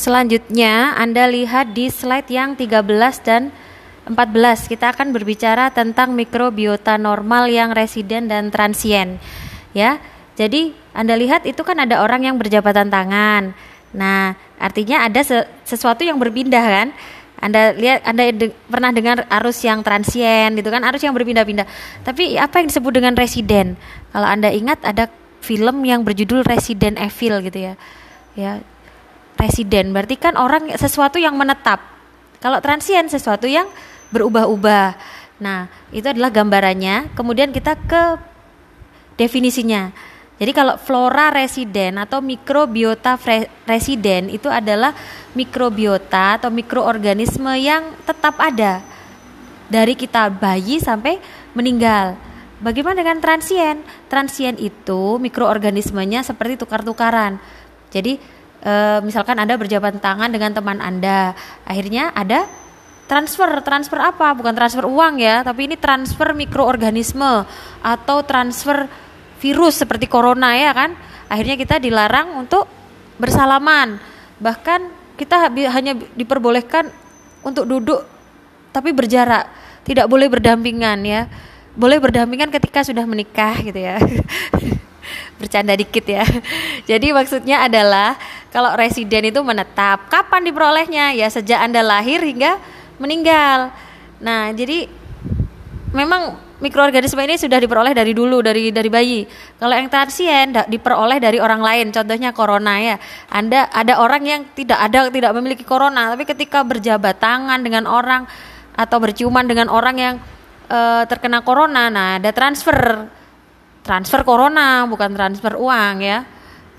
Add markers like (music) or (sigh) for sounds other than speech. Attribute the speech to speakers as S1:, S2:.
S1: Selanjutnya Anda lihat di slide yang 13 dan 14 kita akan berbicara tentang mikrobiota normal yang residen dan transien ya. Jadi Anda lihat itu kan ada orang yang berjabatan tangan. Nah, artinya ada sesuatu yang berpindah kan? Anda lihat Anda de pernah dengar arus yang transien gitu kan, arus yang berpindah-pindah. Tapi apa yang disebut dengan residen? Kalau Anda ingat ada film yang berjudul Resident Evil gitu ya. Ya. Residen berarti kan orang sesuatu yang menetap. Kalau transien sesuatu yang berubah-ubah. Nah, itu adalah gambarannya. Kemudian kita ke definisinya. Jadi kalau flora residen atau mikrobiota residen itu adalah mikrobiota atau mikroorganisme yang tetap ada dari kita bayi sampai meninggal. Bagaimana dengan transien? Transien itu mikroorganismenya seperti tukar-tukaran. Jadi e, misalkan Anda berjabat tangan dengan teman Anda, akhirnya ada transfer. Transfer apa? Bukan transfer uang ya, tapi ini transfer mikroorganisme atau transfer virus seperti corona ya kan? Akhirnya kita dilarang untuk bersalaman. Bahkan kita hanya diperbolehkan untuk duduk tapi berjarak. Tidak boleh berdampingan ya. Boleh berdampingan ketika sudah menikah gitu ya. (laughs) Bercanda dikit ya. Jadi maksudnya adalah kalau residen itu menetap kapan diperolehnya ya sejak anda lahir hingga meninggal nah jadi memang mikroorganisme ini sudah diperoleh dari dulu dari dari bayi. Kalau yang transien diperoleh dari orang lain, contohnya corona ya. Anda ada orang yang tidak ada tidak memiliki corona, tapi ketika berjabat tangan dengan orang atau berciuman dengan orang yang uh, terkena corona, nah ada transfer transfer corona bukan transfer uang ya.